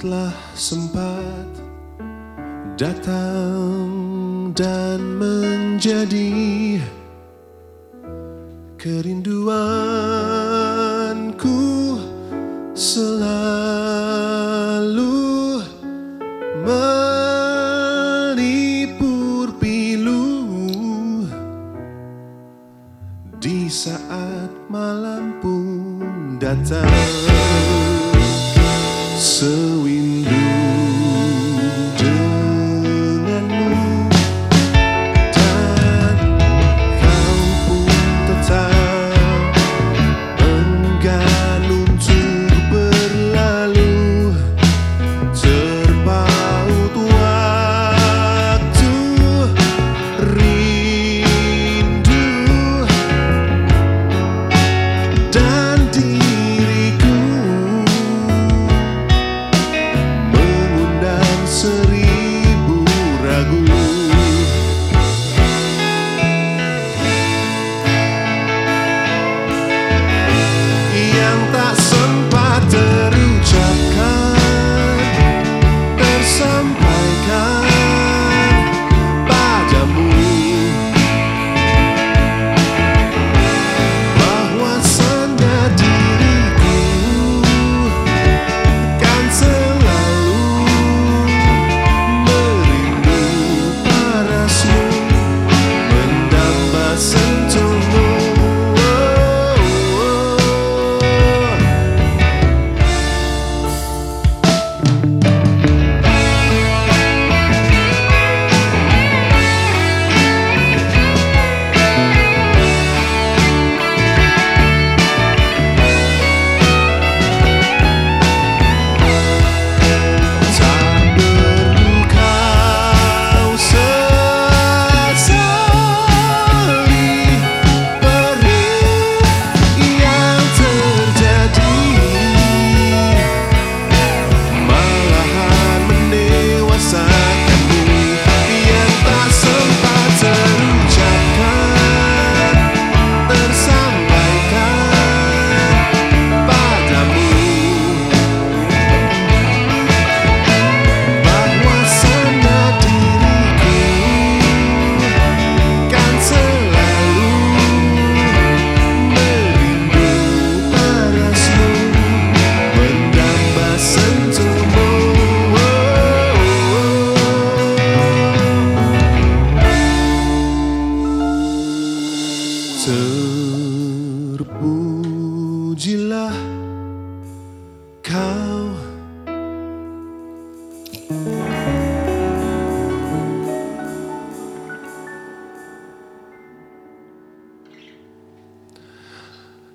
telah sempat datang dan menjadi kerinduanku selalu melipur pilu. Di saat malam pun datang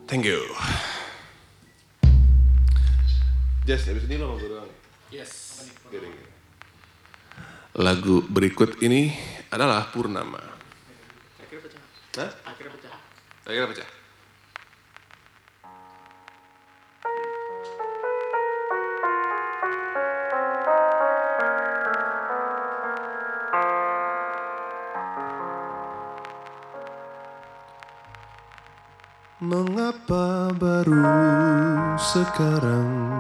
Thank you. Jess, habis ini lo mau gue doang. Yes. Lagu berikut ini adalah Purnama. Akhirnya pecah. Hah? Akhirnya pecah. Akhirnya pecah. Mengapa baru sekarang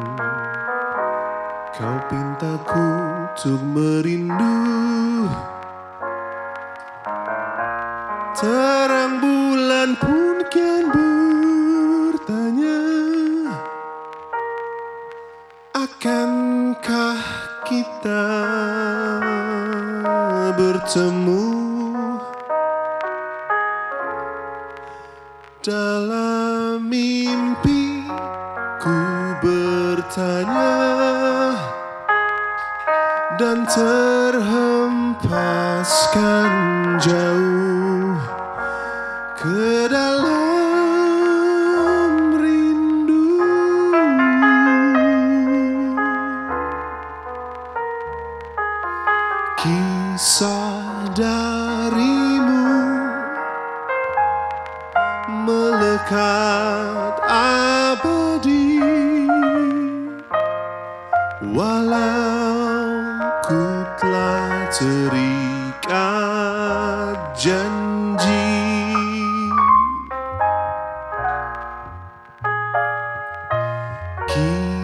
kau pintaku untuk merindu? Terang bulan pun kian bertanya Akankah kita bertemu angel.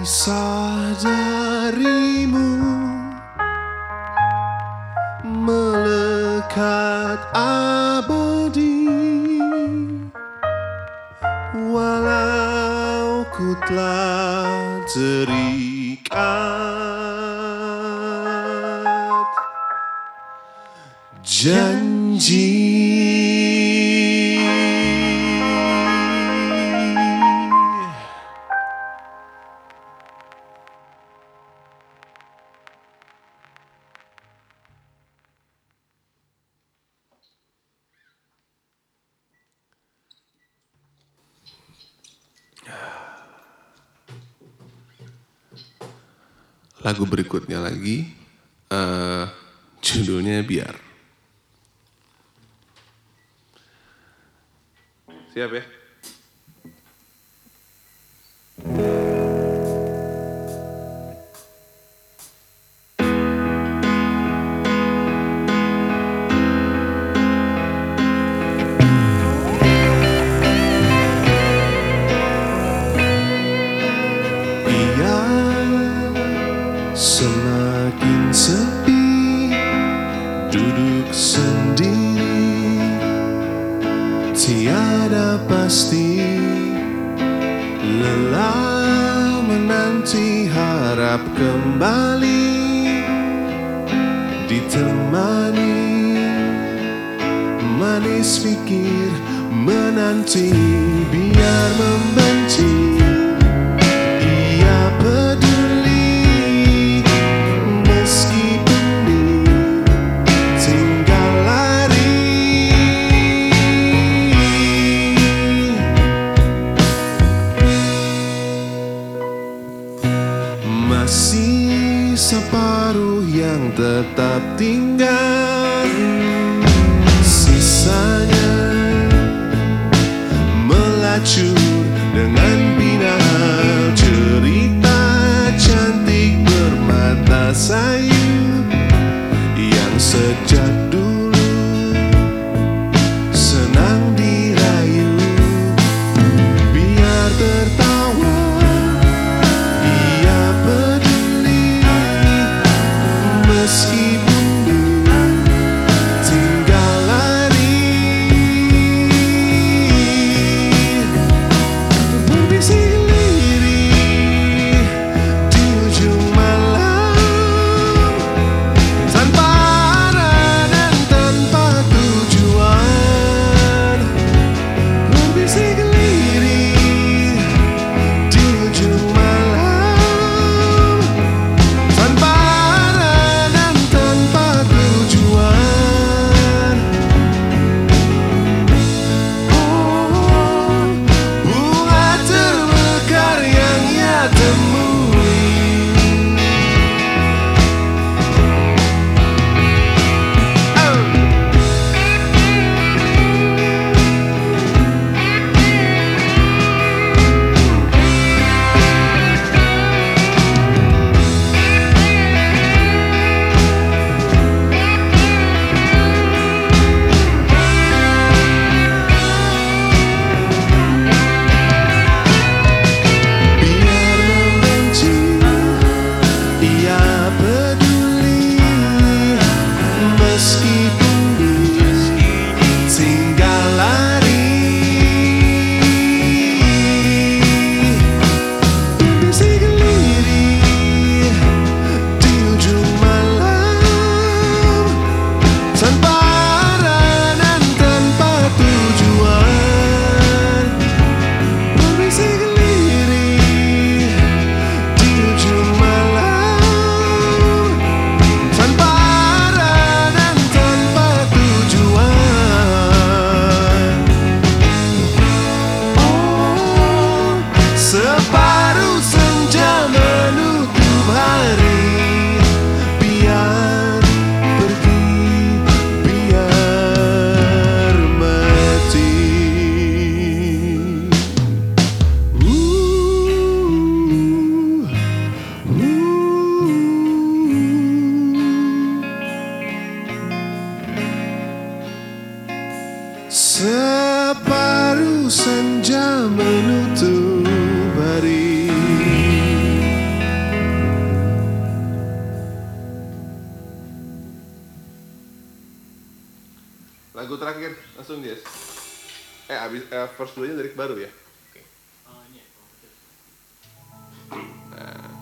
Kisah darimu melekat abadi Walau ku telah jerih lagu berikutnya lagi uh, judulnya biar. Siap ya? terakhir langsung dia. eh abis eh, first dulunya dari baru ya okay. nah.